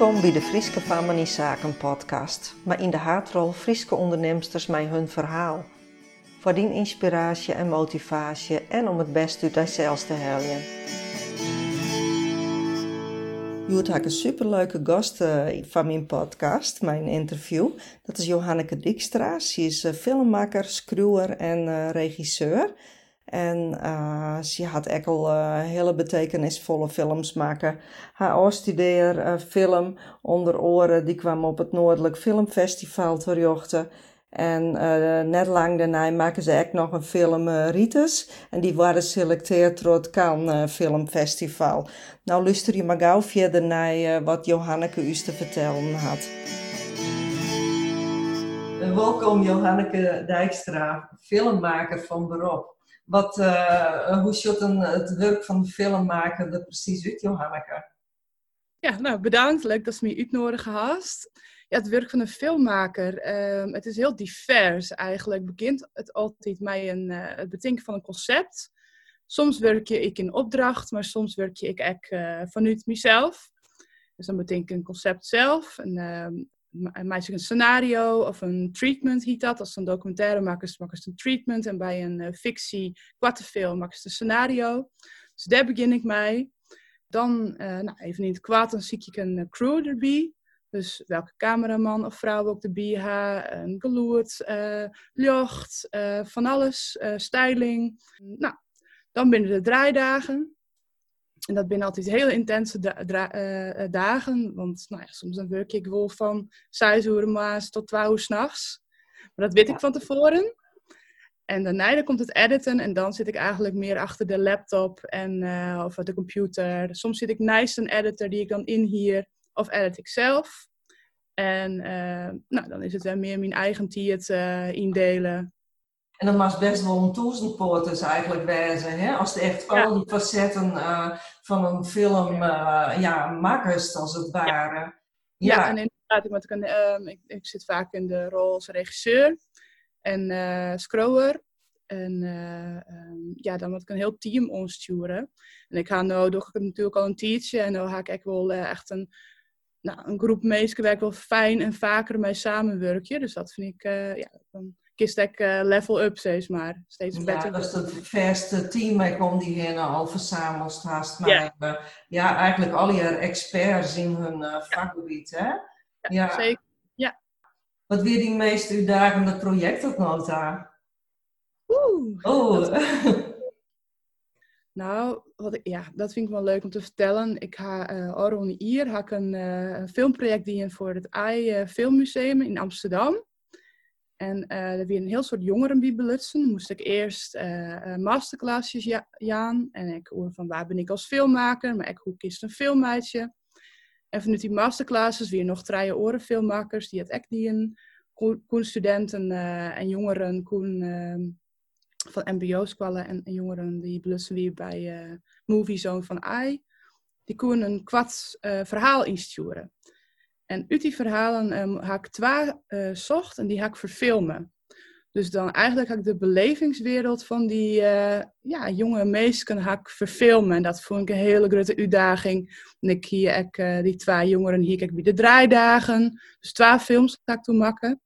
Welkom bij de Frieske Family Zaken podcast, maar in de haartrol Frieske ondernemsters mij hun verhaal. Voor die inspiratie en motivatie en om het best uit zichzelf te helpen. Je hebt een superleuke gast uh, van mijn podcast, mijn interview. Dat is Johanneke Dijkstra. Ze is uh, filmmaker, schreeuwer en uh, regisseur. En uh, ze had ook al uh, hele betekenisvolle films maken. Haar afstudeer uh, film onder oren, die kwam op het Noordelijk Filmfestival terecht. En net lang daarna maken ze ook nog een film Ritus. En die waren geselecteerd door het Cannes Filmfestival. Nou luister je maar gauw verder naar wat Johanneke u te vertellen had. Welkom Johanneke Dijkstra, filmmaker van beroep. Wat, uh, hoe ziet het werk van de filmmaker er precies uit, Johanneke? Ja, nou bedankt. Leuk dat ze me uitnodigen haast. Ja, het werk van een filmmaker, uh, het is heel divers eigenlijk. Begint het altijd met een, uh, het bedenken van een concept. Soms werk je ik in opdracht, maar soms werk je ik ook vanuit mezelf. Dus dan bedenk ik een concept zelf. En, ehm, maak een scenario of een treatment heet dat. Als een documentaire maken ze een treatment. En bij een uh, fictie, korte film, maken ze een scenario. Dus daar begin ik mee. Dan, uh, nou, even in het kwaad, dan zie ik een uh, crew erbij. Dus welke cameraman of vrouw ook erbij ha, een geloerd, uh, lucht, van alles, styling. Nou, dan binnen de draaidagen. En dat zijn altijd hele intense eh, eh, dagen. Want nou ja, soms dan werk ik wel van 6 uur maas tot 12 uur s'nachts. Maar dat weet ik van tevoren. En daarna dan komt het editen en dan zit ik eigenlijk meer achter de laptop en, uh, of de computer. Soms zit ik naast een editor die ik dan inhier of edit ik zelf. En uh, nou, dan is het wel meer mijn eigen uh, indelen. En dat was best wel een toezenpoort eigenlijk wezen, hè? Als het echt al die facetten uh, van een film uh, ja, makers, als het ware. Ja, ja. en inderdaad, ik, uh, ik, ik, zit vaak in de rol als regisseur en uh, scroller. En um, ja, dan moet ik een heel team onsturen. En ik ga nu, doe ik natuurlijk al een teacher en dan ga ik echt wel echt een, nou, een groep mensen waar ik wel fijn en vaker mee samenwerken. Dus dat vind ik, ja, dan kist ik uh, level up steeds maar. Steeds ja, beter. dat is het verste team ik om die heen al verzameld haast. Maar ja. Uh, ja, eigenlijk al je experts in hun uh, vakgebied, hè? Ja, ja, zeker. Ja. Wat weer die meest uitdagende projectopnota? Oeh. Oh. Nou, wat ik, ja, dat vind ik wel leuk om te vertellen. Ik ga uh, Oron hier ga ik een, een filmproject dienen voor het AI Filmmuseum in Amsterdam. En uh, er weer een heel soort jongeren belutsen. Moest ik eerst uh, masterclassjes ja gaan. En ik hoor van waar ben ik als filmmaker, maar ik hoe kiest een filmmeisje. En vanuit die masterclasses weer nog drie oren filmmakers die het die koen studenten en jongeren koen ehm, van mbo's kwallen en, en, jongeren die belussen weer bij Movie Zone van AI. Die koen een kwart verhaal insturen. En uit die verhalen um, ga ik twee uh, zocht en die ga ik verfilmen. Dus dan eigenlijk ga ik de belevingswereld van die uh, ja, jonge meisjes ga ik verfilmen. En dat vond ik een hele grote uitdaging. En ik hier ik, uh, die twee jongeren hier kijk bij de draaidagen. Dus twee films ga ik toen maken.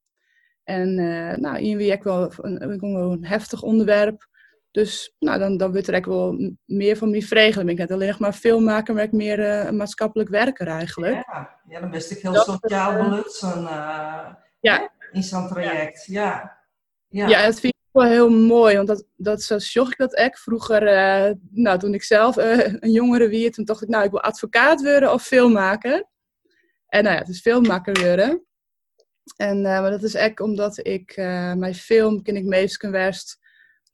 En uh, nou, in wie ik wel een, een heftig onderwerp. Dus nou, dan, dan er echt wel meer van mij vregen. Dan ben ik net alleen nog maar filmmaker, maar ik meer uh, een maatschappelijk werker eigenlijk. Ja, ja dan ben ik heel dat sociaal uh, belutsen uh, ja. in zo'n traject. Ja. Ja. ja, dat vind ik wel heel mooi. Want dat, dat zo zocht ik dat echt vroeger. nou, toen ik zelf een jongere wie, toen dacht ik, nou, ik wil advocaat worden of filmmaker. En nou ja, het is filmmaker worden. En, maar dat is echt omdat ik mijn film, ken ik meest kan werst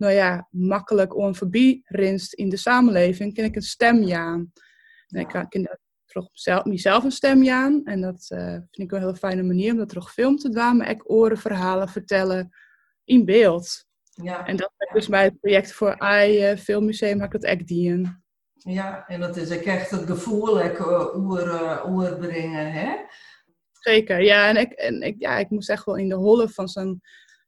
nou ja, makkelijk onvoorbij rinst in de samenleving, kan ik een stem aan. En ik kan toch zelf, mezelf een stem aan. En dat uh, vind ik wel een heel fijne manier om dat terug film te doen. Maar ik oren verhalen vertellen in beeld. Ja. En dat is dus bij het project voor AI uh, Filmmuseum heb ik dat echt dienen. Ja, en dat is ook echt het gevoel uh, oer, brengen, hè? Zeker, ja. En ik, en ik, ja, ik moest echt wel in de holle van zo'n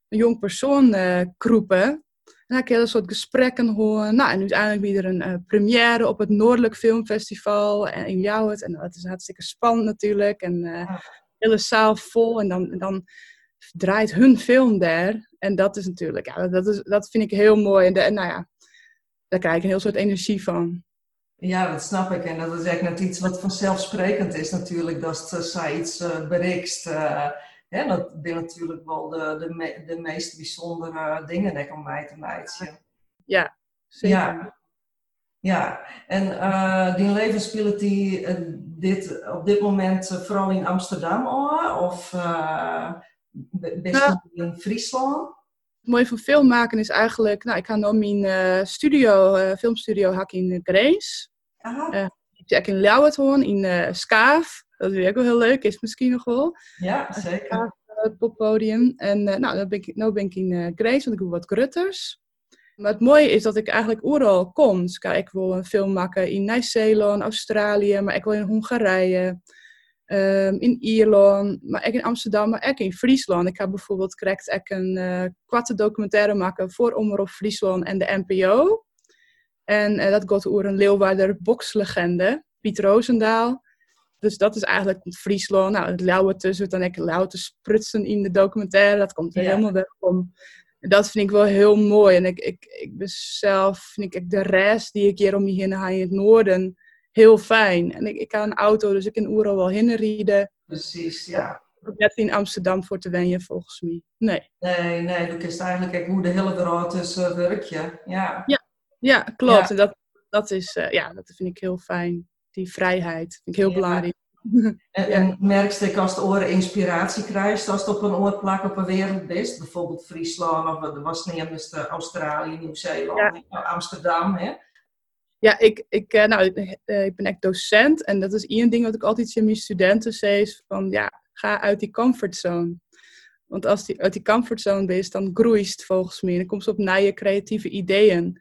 jong persoon uh, kroepen. En ik hele soort gesprekken horen. Nou, en uiteindelijk weer een uh, première op het Noordelijk Filmfestival en in Jouwet. En dat is hartstikke spannend natuurlijk. En uh, hele zaal vol. En dan, dan draait hun film daar. En dat is natuurlijk, ja, dat, is, dat vind ik heel mooi. En, de, en nou ja, daar krijg ik een heel soort energie van. Ja, dat snap ik. En dat is eigenlijk net iets wat vanzelfsprekend is natuurlijk, dat zij iets uh, bereikt. Uh, ja, dat zijn natuurlijk wel de, de, me, de meest bijzondere dingen, denk ik, om mij te meiden. Ja, zeker. Ja, ja. en uh, die leven speelt die dit, op dit moment vooral in Amsterdam of best nou, in Friesland? Het mooie van film maken is eigenlijk, nou, ik ga nu mijn studio, filmstudio hak in Grace. Uh, ik in Lauwerton, in uh, Skaaf. Dat is ook wel heel leuk, is misschien nog wel. Ja, zeker. het poppodium. En uh, nou, dan ben ik, nu ben ik in uh, Grace, want ik doe wat grutters. Maar het mooie is dat ik eigenlijk overal kom. Dus kijk, ik wil een film maken in Nieuw-Zeeland, Australië, maar ik wil in Hongarije, um, in Ierland, maar ook in Amsterdam, maar ook in Friesland. Ik heb bijvoorbeeld correct een uh, kwarte documentaire maken voor Omroep Friesland en de NPO. En uh, dat gaat over een Leeuwarder bokslegende, Piet Roosendaal. Dus dat is eigenlijk Friesland. Nou, het lauwe tussen, dan ik lauw te sprutsen in de documentaire. Dat komt er helemaal weg om. Dat vind ik wel heel mooi. En ik, ik, ik ben zelf, vind ik de rest die ik hier om me heen ga in het noorden heel fijn. En ik, ik heb een auto, dus ik kan overal wel heen rijden. Precies, ja. Net in Amsterdam voor te wennen, volgens mij. Nee. Nee, nee, dat is eigenlijk hoe de hele wereld tussen werk je. Ja. ja, ja, klopt. En dat, dat, is, uh, ja, dat vind ik heel fijn. Die vrijheid vind ik heel ja. belangrijk. En, en merkst ik als de oren inspiratie krijgt, als het op een oorplak op een wereld is, bijvoorbeeld Friesland of was niet Australië, Nieuw-Zeeland, ja. Amsterdam, hè? Ja, ik, ik, uh, nou, ik, ben echt docent en dat is één ding wat ik altijd in mijn studenten zeg, van ja, ga uit die comfortzone. Want als die uit die comfortzone bent, dan groeist volgens mij. Dan komt ze op nieuwe creatieve ideeën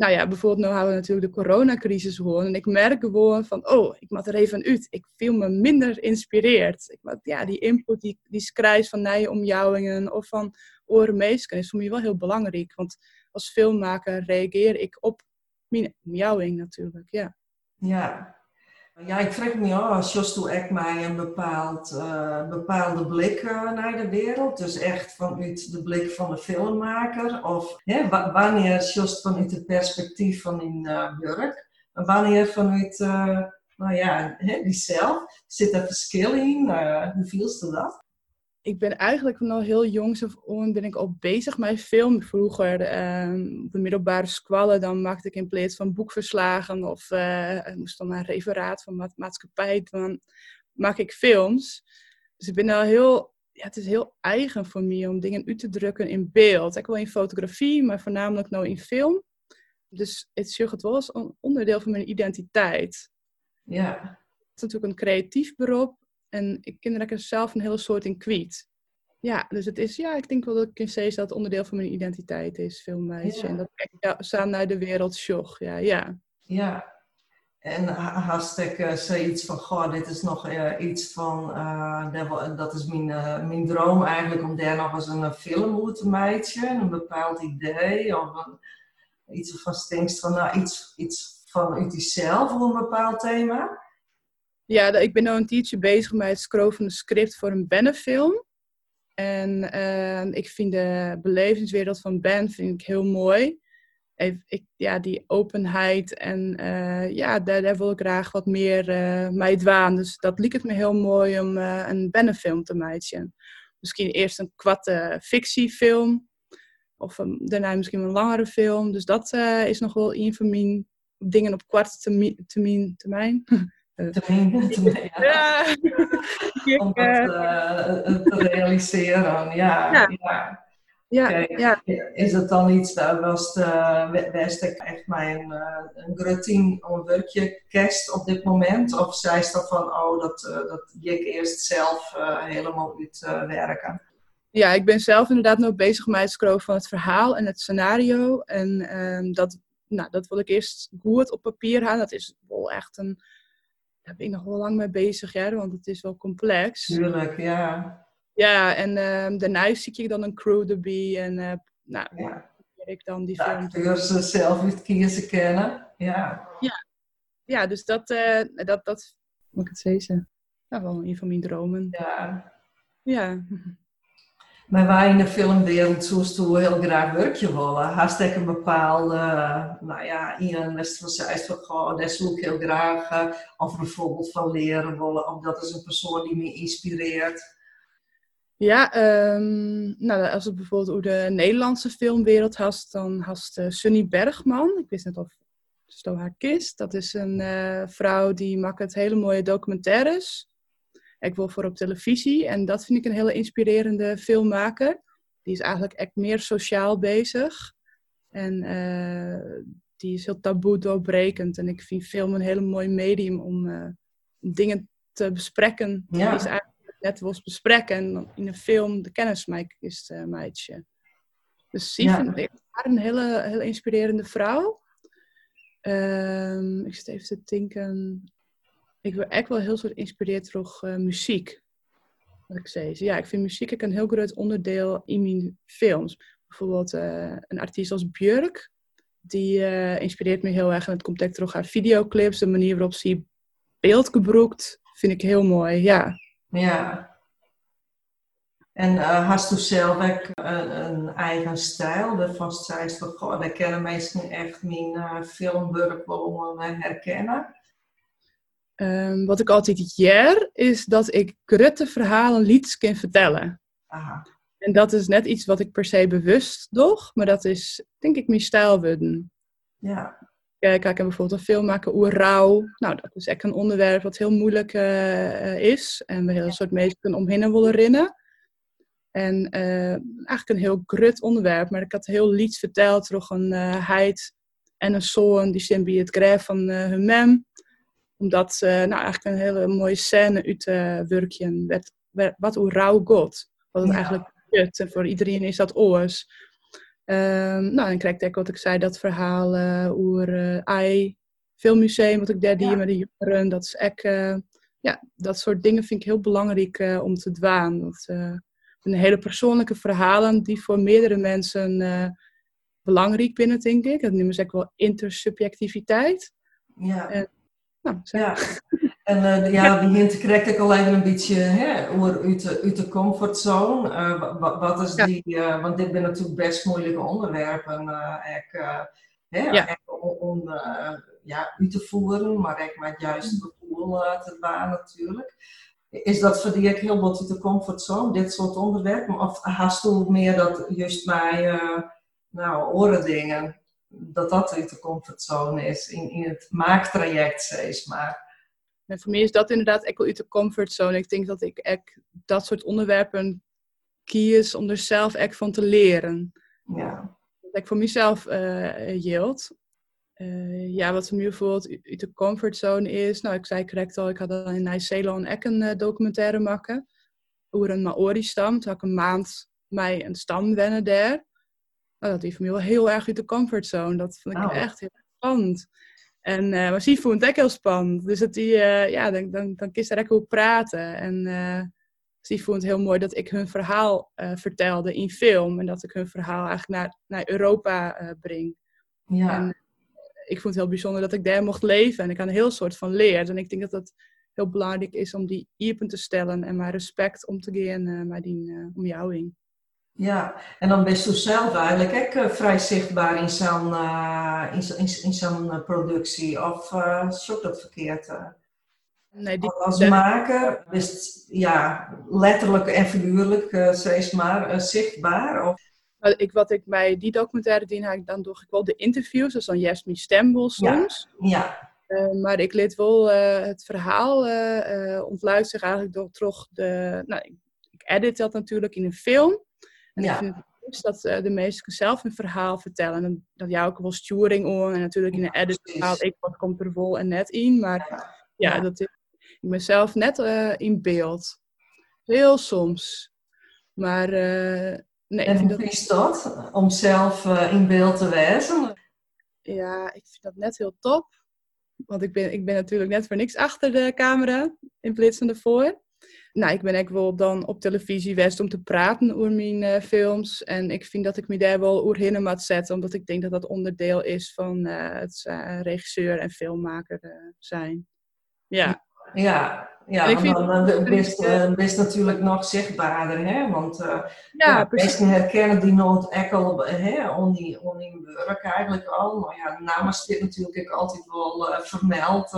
nou ja, bijvoorbeeld nu hebben we natuurlijk de coronacrisis gewoon. En ik merk gewoon van, oh, ik moet er even uit. Ik voel me minder geïnspireerd. Ik ja, die input, die, die schrijf van nieuwe omjouwingen of van orenmeesken is voor mij wel heel belangrijk. Want als filmmaker reageer ik op mijn omjouwing natuurlijk, ja. Ja, ja, ik vraag me af, Jos toen echt mij een bepaald, uh, bepaalde blik uh, naar de wereld. Dus echt vanuit de blik van de filmmaker. Of hè, wanneer Jos vanuit het perspectief van in uh. En wanneer vanuit, nou ja, hè, die zelf. Zit er verschil in? hoe vielst je dat? Ik ben eigenlijk van heel jongs af aan ben ik al bezig met film. Vroeger um, op de middelbare squallen, dan maakte ik in plaats van boekverslagen of uh, moest dan een referaat van ma maatschappij, dan maak ik films. Dus ik ben al heel, ja, het is heel eigen voor mij om dingen uit te drukken in beeld. Ik wil in fotografie, maar voornamelijk nou in film. Dus het het wel als een onderdeel van mijn identiteit. Ja. Het is natuurlijk een creatief beroep. En ik ken er zelf een hele soort in kwijt. Ja, dus het is, ja, ik denk wel dat ik in dat onderdeel van mijn identiteit is, veel meisje. En dat ja, samen naar de wereld sjog, ja, ja. Ja, en hartstikke uh, zoiets van, goh, dit is nog uh, iets van, uh, dat is mijn, mijn droom eigenlijk, om daar nog eens een film over te maken, een bepaald idee, of een, iets van stinkst van, nou, iets, iets van uit jezelf, voor een bepaald thema. Ja, ik ben nu een tijdje bezig met het schrijven van een script voor een Bennenfilm. En uh, ik vind de belevingswereld van Ben vind ik heel mooi. Ik, ja, die openheid en uh, ja, daar, daar, wil ik graag wat meer uh, mee dwaan. Dus dat liep het me heel mooi om een Bennenfilm te maken. Misschien eerst een kwatte fictiefilm. Of daarna misschien een langere film. Dus dat is nog wel een van mijn dingen op korte termijn. termijn. Te ja. Om dat uh, te realiseren, ja. ja. ja. Ja, ja. Is het dan iets, dat was de West echt mijn een, eh, een routine om een werkje kerst op dit moment? Of zei ze dat van, oh, dat, uh, dat ik eerst zelf uh, helemaal uitwerken? ja, ik ben zelf inderdaad nog bezig met het schrijven van het verhaal en het scenario. En um, dat, nou, dat wil ik eerst goed op papier halen. Dat is wel echt een daar ben ik nog wel lang mee bezig, ja, want het is wel complex. Tuurlijk, ja. Ja, en uh, daarna zie ik dan een crew erbij en uh, nou, ja. ik dan die de film. acteurs zelf uit kiezen kennen. Ja. Ja, ja dus dat, eh, dat, dat, moet ik het zeggen? Nou, wel een van mijn dromen. ja. Ja. Maar wij in de filmwereld zoest toen heel graag werkje willen. Haast ik een bepaalde, nou ja, iemand wist van zei van, goh, ik heel graag. eh, of bijvoorbeeld van leren willen. Of dat is een persoon die me inspireert. Ja, ehm, nou, als het bijvoorbeeld over de Nederlandse filmwereld hast, dan hast uh, Sunny Bergman. Ik wist net of Sto haar kist. Dat is een eh, vrouw die maakt hele mooie documentaires. Ik wil voor op televisie. En dat vind ik een hele inspirerende filmmaker. Die is eigenlijk echt meer sociaal bezig. En eh, die is heel taboe doorbrekend. En ik vind film een hele mooi medium om uh, dingen te bespreken. Ja. Die is eigenlijk net wil bespreken. En in een film de kennis is uh, meidje. Dus die Ja. vind ik haar een hele, hele inspirerende vrouw. Ehm, ik zit even te denken. Ik word echt wel heel soort geïnspireerd door eh, muziek. Wat ik zei. Ja, ik vind muziek ook een heel groot onderdeel in mijn films. Bijvoorbeeld eh, een artiest als Björk. Die eh, inspireert me heel erg. En het komt echt terug uit videoclips. De manier waarop ze beeld gebruikt. Vind ik heel mooi, ja. Ja. En hast u zelf ook een, eigen stijl? Waarvan zei goh, daar kennen mensen echt mijn filmwerk wel herkennen. Um, wat ik altijd jaar is dat ik grutte verhalen liedjes kan vertellen. Aha. En dat is net iets wat ik per se bewust doe, maar dat is denk ik mijn stijl worden. Ja. Kijk, ik heb bijvoorbeeld een film maken over rouw. Nou, dat is echt een onderwerp wat heel moeilijk uh, is. En we heel een soort mensen omheen willen rennen. En uh, eigenlijk een heel grut onderwerp. Maar ik had heel lieds verteld door een uh, heid en een zoon die zijn bij het graf van hun mem. Omdat nou, eigenlijk een hele mooie scène uit uh, werkje werd, werd, wat hoe rouw god. Wat het ja. eigenlijk is. En voor iedereen is dat oors. Um, nou, dan krijg ik wat ik zei, dat verhaal uh, over AI Filmmuseum, wat ik daar die ja. met de jongeren. Dat is echt, uh, ja, dat soort dingen vind ik heel belangrijk uh, om te dwaan. Dat zijn hele persoonlijke verhalen die voor meerdere mensen belangrijk binnen, denk ik. Dat noemen ze ook wel intersubjectiviteit. Ja. En, nou, ja. En uh, ja, die hint krijg ik al even een beetje hè, over uit, de, uit de comfortzone. Uh, wat, wat, is ja. die, uh, want dit zijn natuurlijk best moeilijke onderwerpen ik, hè, ja. om, om ja, uit te voeren, maar ik met juist het gevoel te baan natuurlijk. Is dat voor die ook heel wat uit de comfortzone, dit soort onderwerpen? Of haast u meer dat juist bij nou, oren dingen, dat dat uit de comfortzone is in, in het maaktraject, zeg maar? En voor mij is dat inderdaad echt wel uit de comfortzone. Ik denk dat ik echt dat soort onderwerpen kies om er zelf echt van te leren. Ja. Dat ik voor mezelf uh, hield. Uh, ja, wat voor mij bijvoorbeeld uit de comfortzone is. Nou, ik zei correct al, ik had dan in Nieuw-Zeeland ook een uh, documentaire maken. Over een Maori-stam. Toen had ik een maand mij een stam wennen daar. Nou, dat voor mij wel heel erg uit de comfortzone. Dat vond ik oh. echt heel spannend. En, uh, maar ze vond heel spannend. Dus dat die, uh, ja, dan, dan, dan kies er lekker op praten. En uh, ze vond het heel mooi dat ik hun verhaal vertelde in film. En dat ik hun verhaal eigenlijk naar, naar Europa breng. Ja. En ik vond het heel bijzonder dat ik daar mocht leven. En ik had een heel soort van leer. En ik denk dat het heel belangrijk is om die iepen te stellen. En maar respect om te gaan met die omjouwing. Ja, en dan best u zelf eigenlijk ook vrij zichtbaar in zo'n uh, in, in, in zo'n productie. Of uh, zoek dat verkeerd? Nee, die Als maker is ja, letterlijk en figuurlijk, uh, zeg maar, zichtbaar? Of? Ik, wat ik bij die documentaire dien, dan doe ik wel de interviews, dus dan juist mijn stembol soms. Ja. ja. Uh, maar ik leed wel uh, het verhaal uh, ontluidt zich eigenlijk door toch de. Nou, ik edit dat natuurlijk in een film. En ja. ik vind het dat de mensen zelf een verhaal vertellen. En dat jou ook wel sturing on. En natuurlijk in een edit bepaalt ik wat komt er vol en net in. Maar ja, ja dat is, ik ben zelf net in beeld. Heel soms. Maar nee. En hoe is dat? Om zelf in beeld te wezen? Ja, ik vind dat net heel top. Want ik ben, ik ben natuurlijk net voor niks achter de camera in plaats van ervoor. Nou, ik ben ook wel dan op televisie geweest om te praten over mijn uh, films. En ik vind dat ik me daar wel oer moet zetten, omdat ik denk dat dat onderdeel is van uh, het uh, regisseur en filmmaker zijn. Ja. Ja, ja ik vind dan best, best natuurlijk nog zichtbaarder, hè? Want ja, ja, mensen herkennen die nood echt al hè, die, werk eigenlijk al. Maar ja, de naam is natuurlijk altijd wel vermeld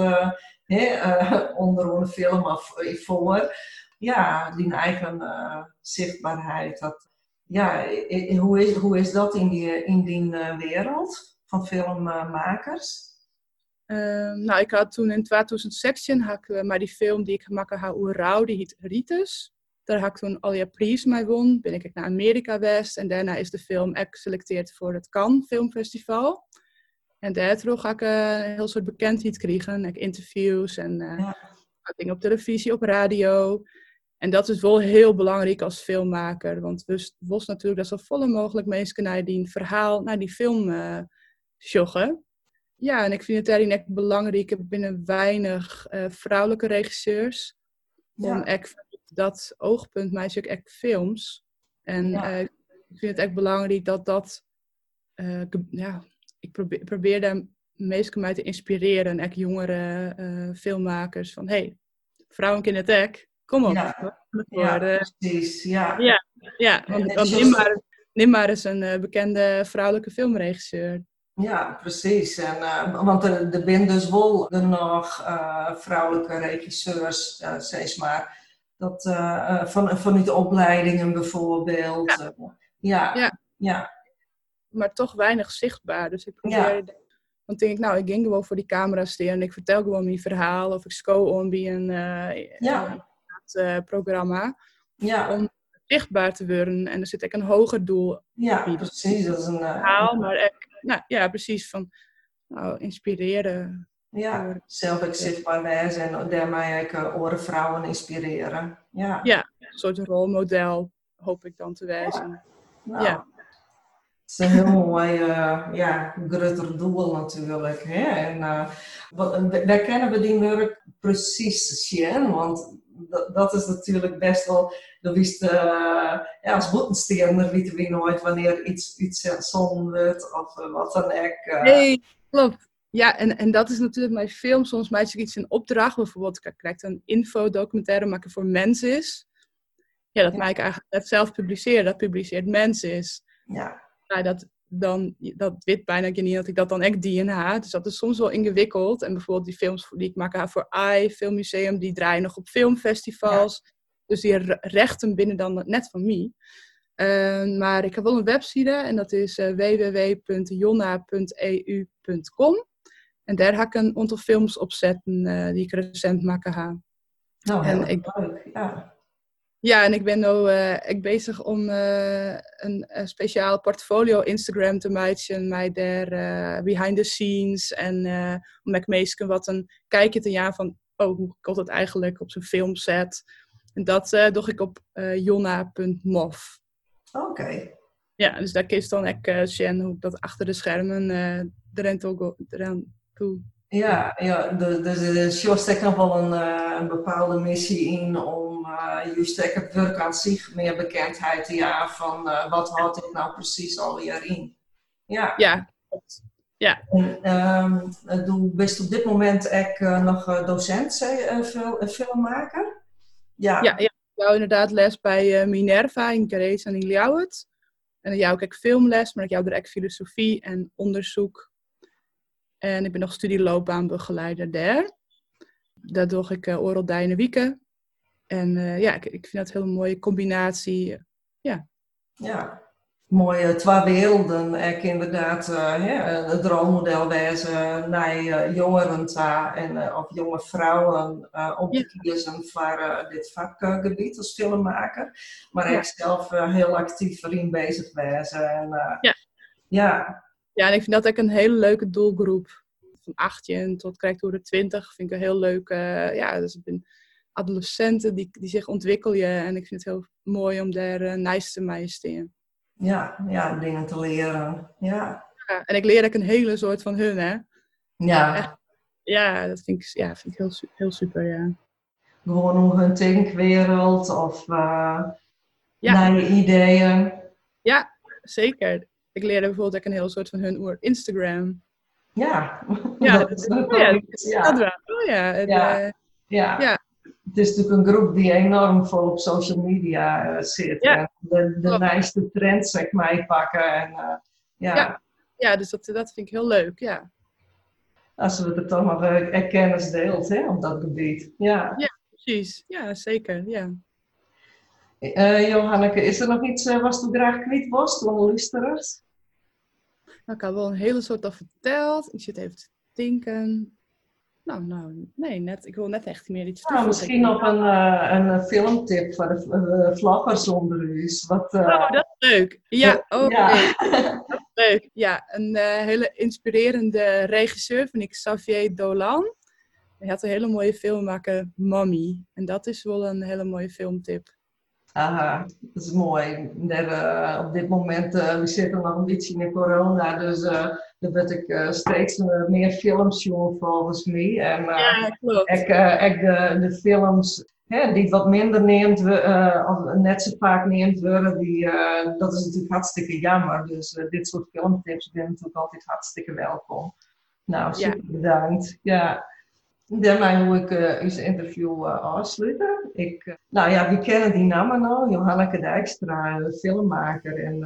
hè, onder een film of voor ja, die eigen uh, zichtbaarheid. Dat, ja, hoe is, hoe is dat in die, in die uh, wereld van filmmakers? Uh, nou, ik had toen in 2016 had ik, maar die film die ik gemaakt had over rouw, die heet Ritus. Daar had ik toen al je prijs mee won. Ben ik naar Amerika geweest en daarna is de film geselecteerd voor het Cannes Filmfestival. En daardoor ga ik een heel soort bekendheid krijgen. Ik interviews en ja. dingen op televisie, op radio. En dat is wel heel belangrijk als filmmaker. Want we was natuurlijk dat zo volle mogelijk mensen naar die verhaal, naar die film uh, joggen. Ja, en ik vind het daarin echt belangrijk. Ik heb binnen weinig uh, vrouwelijke regisseurs. Ja. Om echt dat oogpunt, mij ook echt films. En ja. uh, ik vind het echt belangrijk dat dat. ja, ik probeer, probeer daar meesten mij te inspireren. Echt jongere filmmakers. Van hey, vrouwen in het Kom op. Ja, ja precies. Ja, ja, ja want, want neem, maar, neem maar eens een uh, bekende vrouwelijke filmregisseur. Ja, precies. En, uh, want er, er zijn dus wel nog uh, vrouwelijke regisseurs, uh, zeg maar. Dat, van, vanuit de opleidingen bijvoorbeeld. Ja. ja. ja. ja. Maar toch weinig zichtbaar. Dus ik probeer... Dan denk ik, nou, ik ging gewoon voor die camera staan en ik vertel gewoon mijn verhaal. Of ik sco om bij een... ja uh, programma. Ja. Om zichtbaar te worden. En er zit ook een hoger doel. Ja, precies. Dat is een uh, maar ik, nou, ja, precies. Van nou, inspireren. Ja, zelf ook zichtbaar zijn en daarmee ook andere vrouwen inspireren. Ja. ja, een soort rolmodel hoop ik dan te wijzen. Ja. Nou, ja. Het is een heel mooi, uh, ja, groter doel natuurlijk. Hè? En uh, wij kennen we die werk precies zien, want dat, dat, is natuurlijk best wel, dat wist, uh, ja, als boetensteerner weten we nooit wanneer iets, iets zon wordt of uh, wat dan ook. Uh. Nee, klopt. Ja, en, en dat is natuurlijk mijn film. Soms maak ik iets in opdracht. Bijvoorbeeld, ik krijg een infodocumentaire maken voor mensen is. Ja, dat ja. maak ik eigenlijk zelf publiceren. Dat publiceert mensen is. Ja. ja dat, dan, dat weet bijna niet dat ik dat dan echt DNA. Dus dat is soms wel ingewikkeld. En bijvoorbeeld die films die ik maak voor AI Filmmuseum, die draaien nog op filmfestivals. Dus die rechten binnen dan net van mij. Uh, maar ik heb wel een website en dat is uh, www.jonna.eu.com. En daar ga ik een aantal films op zetten uh, die ik recent ga. Nou, en ik, leuk, ja. Ja, en ik ben nu uh, ik bezig om uh, een, een, speciaal portfolio Instagram te maken met daar uh, behind the scenes en om ik meestal wat een kijkje te ja van oh, hoe komt het eigenlijk op zo'n filmset. En dat doe ik op jonna.mov. Oké. Okay. Ja, dus daar kies dan ik zien hoe ik dat achter de schermen uh, eraan toe. Ja, ja dus er zit nog wel een, een bepaalde missie in om juist het werk aan zich meer bekendheid ja, van uh, wat houdt dit nou precies alweer in. Ja. Ja, ja. En, um, doe best op dit moment ik uh, nog docent, zei uh, filmmaker? Ja. Ja, ja, ik hou inderdaad les bij Minerva in Grace en in Ljouwert. En jou ik filmles, maar ik jou ook filosofie en onderzoek. En ik ben nog studieloopbaanbegeleider daar. Dat doe ik uh, Oral Wieken en uh, ja, ik, ik, vind dat een hele mooie combinatie. Ja. Ja, mooie twee werelden. Ik inderdaad uh, het rolmodel wijzen naar uh, jongeren en, of jonge vrouwen om te kiezen voor dit vakgebied als filmmaker. Maar ja. ik zelf heel actief erin bezig wijzen. En, ja. ja. Ja, en ik vind dat ook een hele leuke doelgroep. Van 18 tot krijg door de 20 vind ik een heel leuk. ja, dus ik ben adolescenten die, die zich ontwikkelen. En ik vind het heel mooi om daar uh, nice te mee te Ja, ja, dingen te leren. Ja. ja. En ik leer ook een hele soort van hun, hè. Ja. ja, dat vind ik, ja, vind ik heel, heel super, ja. gewoon om hun denkwereld of uh, naar je ideeën? Ja, zeker. Ik leerde bijvoorbeeld ook een heel soort van hun oer Instagram. Ja, ja, dat, is, ja, dat wel. Oh, ja. ja. ja. ja het is natuurlijk een groep die enorm vol op social media uh, zit. Ja. En de, de trends, zeg maar, pakken. En, uh, ja. ja. Ja, dus dat, dat vind ik heel leuk, ja. Als we er toch nog uh, kennis deelt hè, op dat gebied. Ja, ja precies. Ja, zeker. Ja. Johanneke, is er nog iets wat je graag kwijt was van luisteraars? Nou, ik had wel een hele soort al verteld. Ik zit even te denken. Nou, nou, nee, net, ik wil net echt meer iets nou, Misschien nog een, uh, een eh, filmtip voor de uh, flappers onder u. Wat, uh... Oh, dat is leuk. Ja, oh, ja. dat is leuk. Ja, een hele inspirerende regisseur vind ik, Xavier Dolan. Hij had een hele mooie film maken, Mommy. En dat is wel een hele mooie filmtip. Aha, dat is mooi. Net, uh, op dit moment, uh, we zitten nog een beetje in corona, dus uh, ben ik steeds meer films zien volgens mij. En, ja, klopt. Ik, ik de, de films hè, die wat minder neemt, of net zo vaak neemt worden, die, dat is natuurlijk hartstikke jammer. Dus dit soort filmtips zijn natuurlijk altijd hartstikke welkom. Nou, super ja. bedankt. Ja. Daarmee hoe ik uh, interview uh, afsluiten. Ik, uh, nou ja, we kennen die namen nou. Johanneke Dijkstra, filmmaker. En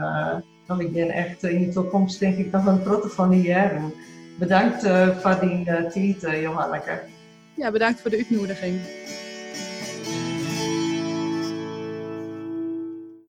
dan ik ben echt in de toekomst denk ik nog een trotte van die jaren. Bedankt voor die tijd, Johanneke. Ja, bedankt voor de uitnodiging.